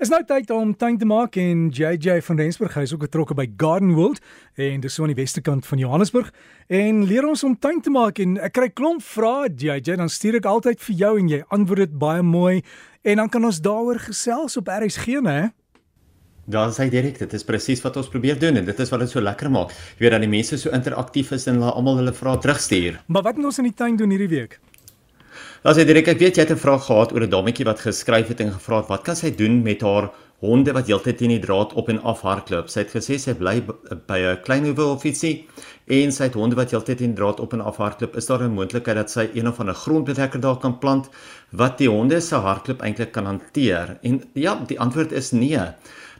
Is nou tyd om tuin te maak en JJ van Rensburg hy is ook betrokke by Garden World en dis so aan die weste kant van Johannesburg en leer ons om tuin te maak en ek kry klomp vrae JJ dan stuur ek altyd vir jou en jy antwoord dit baie mooi en dan kan ons daaroor gesels op RSG né? Daar sê direk dit is presies wat ons probeer doen en dit is wat dit so lekker maak. Jy weet dat die mense so interaktief is en hulle almal hulle vrae terugstuur. Maar wat moet ons in die tuin doen hierdie week? Dan sê Dirk, ek weet jy het 'n vraag gehad oor 'n dametjie wat geskryf het en gevra het wat kan sy doen met haar honde wat heeltyd teen die draad op en af hardloop. Sy het gesê sy bly by 'n klein hoewel of ietsie en sy het honde wat heeltyd teen die draad op en af hardloop. Is daar 'n moontlikheid dat sy een of ander grondbedekker daar kan plant wat die honde se hardloop eintlik kan hanteer? En ja, die antwoord is nee.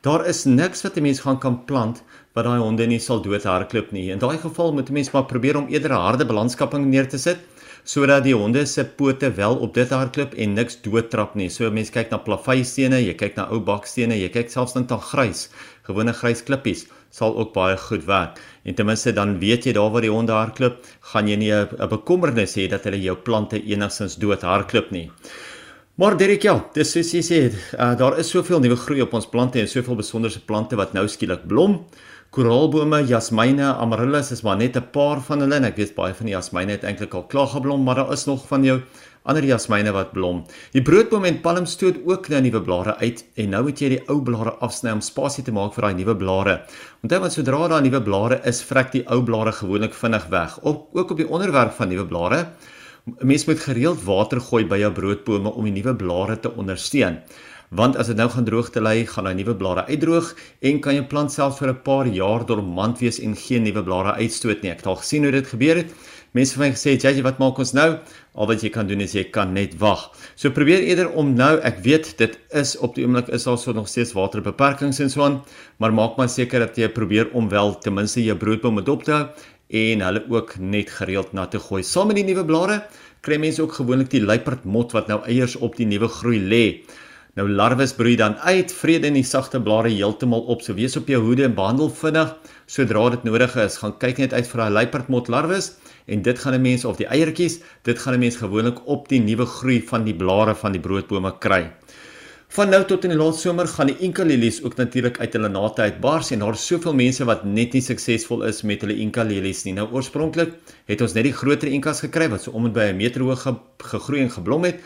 Daar is niks wat 'n mens gaan kan plant wat daai honde nie sal dood hardloop nie. In daai geval moet 'n mens maar probeer om eerder 'n harde balanskapping neer te sit sodat die honde se pote wel op dit hardloop en niks doodtrap nie. So mense kyk na plaveistene, jy kyk na ou bakstene, jy kyk selfs net aan grys, gewone grys klippies sal ook baie goed werk. En ten minste dan weet jy daar waar die honde hardloop, gaan jy nie 'n bekommernis hê dat hulle jou plante enigstens dood hardloop nie. Maar Derek ja, dis soos jy sê, uh, daar is soveel nuwe groei op ons plante en soveel besonderse plante wat nou skielik blom koraalbome, jasmyne, amaryllis is maar net 'n paar van hulle en ek weet baie van die jasmyne het eintlik al klaar geblom, maar daar is nog van jou ander jasmyne wat blom. Die broodboom en palm stoot ook nou nuwe blare uit en nou moet jy die ou blare afsny om spasie te maak vir daai nuwe blare. Onthou want sodra daar nuwe blare is, vrek die ou blare gewoonlik vinnig weg. Ook ook op die onderwerp van nuwe blare. Mens moet gereeld water gooi by jou broodbome om die nuwe blare te ondersteun want as dit nou gaan droogte lê, gaan daai nuwe blare uitdroog en kan jou plant self vir 'n paar jaar dormant wees en geen nuwe blare uitstoot nie. Ek het al gesien hoe dit gebeur het. Mense het my gesê, "Jy, wat maak ons nou?" Al wat jy kan doen is jy kan net wag. So probeer eerder om nou, ek weet dit is op die oomblik is daar so nog steeds waterbeperkings en so aan, maar maak maar seker dat jy probeer om wel ten minste jou broodboom dop te hou en hulle ook net gereeld na te gooi. Saam met die nuwe blare kry mense ook gewoonlik die luiperdmot wat nou eiers op die nuwe groei lê. Nou larwes broei dan uit, vrede in die sagte blare heeltemal op. So wees op jou hoede en behandel vinnig sodra dit nodig is. Gaan kyk net uit vir daai luiperdmot larwes en dit gaan 'n mens of die eiertjies, dit gaan 'n mens gewoonlik op die nuwe groei van die blare van die broodbome kry. Van nou tot in die laat somer gaan die Inca lilies ook natuurlik uit hulle nate uitbars en daar is soveel mense wat net nie suksesvol is met hulle Inca lilies nie. Nou oorspronklik het ons net die groter Incas gekry wat so om en by 'n meter hoog gegroei en geblom het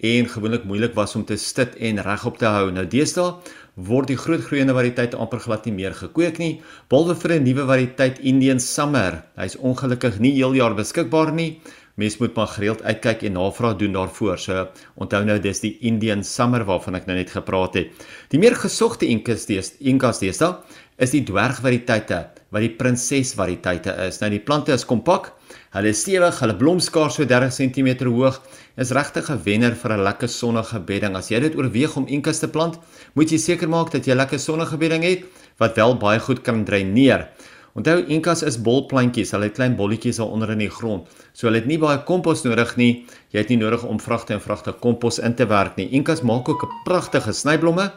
en gewoonlik moeilik was om te stit en regop te hou. Nou deesdae word die groot groeiende variëteit amper glad nie meer gekweek nie, behalwe vir 'n nuwe variëteit Indian Summer. Hy's ongelukkig nie heeljaar beskikbaar nie. Mens moet maar gereeld uitkyk en navraag doen daarvoor. So onthou nou dis die Indian Summer waarvan ek nou net gepraat het. Die meer gesogte Incas deesdae, Incas deesdae is die dwergvariëteite wat die prinses variëteite is. Nou die plante is kompak Hulle is stewig, hulle blom skaars so 30 cm hoog. Is regtig 'n wenner vir 'n lekker sonnige bedding. As jy dit oorweeg om enkas te plant, moet jy seker maak dat jy lekker sonnige bedding het wat wel baie goed kan dreineer. Onthou enkas is bolplantjies, hulle het klein bolletjies daar onder in die grond. So hulle het nie baie kompos nodig nie. Jy het nie nodig om vragte en vragte kompos in te werk nie. Enkas maak ook 'n pragtige snyblomme,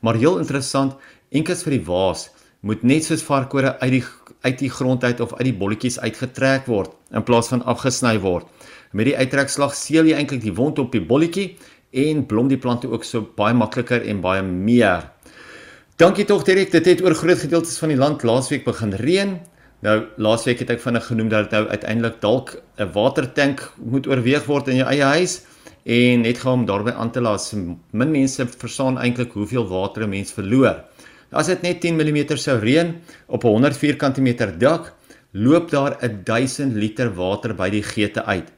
maar heel interessant, enkas vir die waas moet net soos varkore uit die uit die grond uit of uit die bolletjies uitgetrek word in plaas van afgesny word. Met die uittrekslag seël jy eintlik die wond op die bolletjie en blom die plante ook so baie makliker en baie meer. Dankie tog direk, dit het oor groot gedeeltes van die land laasweek begin reën. Nou laasweek het ek vinnig genoem dat dit nou uiteindelik dalk 'n watertank moet oorweeg word in jou eie huis en net gaan om daarby aan te laat min mense verstaan eintlik hoeveel water 'n mens verloor. As dit net 10 mm sou reën op 'n 100 vierkante meter dak, loop daar 1000 liter water by die geete uit.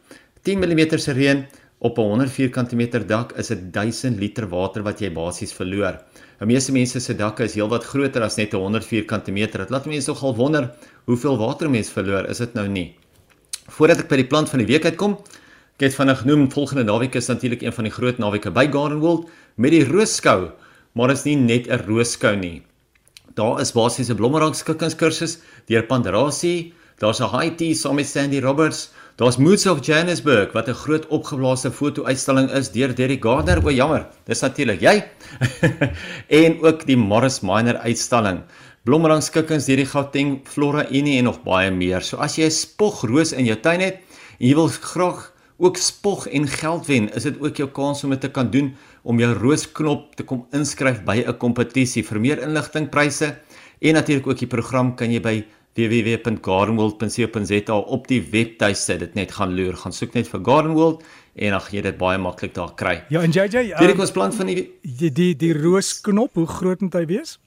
10 mm se reën op 'n 100 vierkante meter dak is 1000 liter water wat jy basies verloor. Die meeste mense se dakke is heelwat groter as net 'n 100 vierkante meter. Dit laat mense nogal wonder hoeveel water mense verloor, is dit nou nie? Voordat ek by die plant van die week uitkom, ek het vinnig genoem volgende naweek is natuurlik een van die groot naweke by Garden World met die roosskou, maar is nie net 'n roosskou nie. Daar is basies 'n blommerangskikkingskursus deur Pandrasi. Daar's 'n high tea saam met Sandy Roberts. Daar's Moods of Johannesburg wat 'n groot opgeblaasde foto-uitstalling is deur Derek Gardner. O jammer, dis natuurlik jy. en ook die Morris Minor uitstalling. Blommerangskikkings deur die Gauteng Flora Unie en nog baie meer. So as jy 'n spogroos in jou tuin het jy wil graag ook spog en geld wen, is dit ook jou kans om dit te kan doen om jou roosknop te kom inskryf by 'n kompetisie. Vir meer inligting, pryse en natuurlik ook die program kan jy by www.gardenworld.co.za op die webtuiste dit net gaan loer. Gaan soek net vir Gardenworld en dan gaan jy dit baie maklik daar kry. Ja, en JJ, um, Direk ons plan van die die die, die roosknop, hoe groot moet hy wees?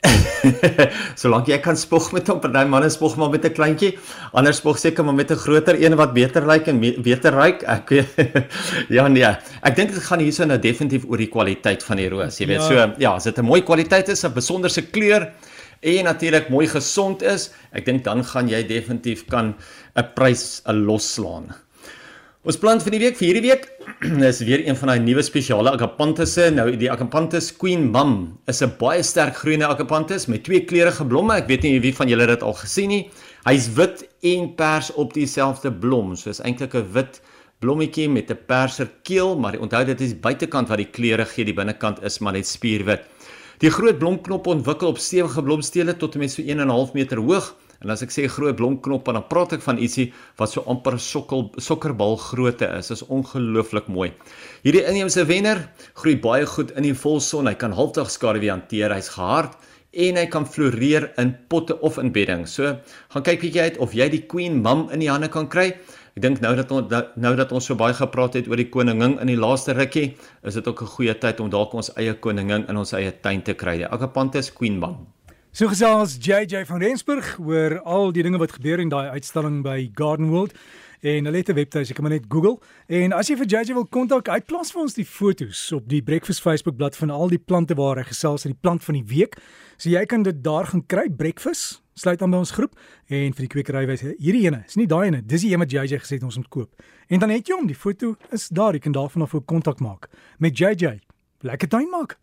Solank jy kan spog met hom, party manne spog maar met 'n kleintjie, ander spog seker maar met 'n groter een wat beter lyk en beter ryk. Ek weet ja nee, ek dink dit gaan hierso nou definitief oor die kwaliteit van die roos. Jy weet ja. so, ja, as dit 'n mooi kwaliteit is, 'n besonderse kleur en natuurlik mooi gesond is, ek dink dan gaan jy definitief kan 'n prys 'n losslaan. Ons plan vir die week vir hierdie week is weer een van daai nuwe spesiale agapantusse. Nou die agapantus Queen Mum is 'n baie sterk groeiende agapantus met twee kleurige blomme. Ek weet nie wie van julle dit al gesien nie. Hy's wit en pers op dieselfde blom. So is eintlik 'n wit blommetjie met 'n perser keel, maar onthou dit is buitekant wat die kleure gee, die binnekant is maar net spierwit. Die groot blomknop ontwikkel op stewige blomstele tot en met so 1.5 meter hoog. En as ek sê groot blomknop, dan praat ek van ietsie wat so amper sokkel sokkerbal grootte is. Dit is ongelooflik mooi. Hierdie inheemse wenner groei baie goed in die volson. Hy kan halfdag skaduwee hanteer. Hy's gehard en hy kan floreer in potte of in bedding. So, gaan kyk bietjie uit of jy die queen mum in die hande kan kry. Ek dink nou dat ons nou dat ons so baie gepraat het oor die koningin in die laaste rukkie, is dit ook 'n goeie tyd om dalk ons eie koningin in ons eie tuin te kry. Die Agapanthus queen mum. So gesels JJ van Rensburg oor al die dinge wat gebeur in daai uitstalling by Garden World en hulle het 'n webtuis, jy kan maar net Google. En as jy vir JJ wil kontak, hy plaas vir ons die foto's op die Breakfast Facebook bladsy van al die plante waar hy gesels het, die plant van die week. So jy kan dit daar gaan kry, Breakfast. Sluit aan by ons groep en vir die kwekery wys hierdie ene, is nie daai ene, dis die een wat JJ gesê het ons moet koop. En dan het jy hom, die foto is daar, jy kan daarvan af 'n kontak maak met JJ. Lekker tuin maak.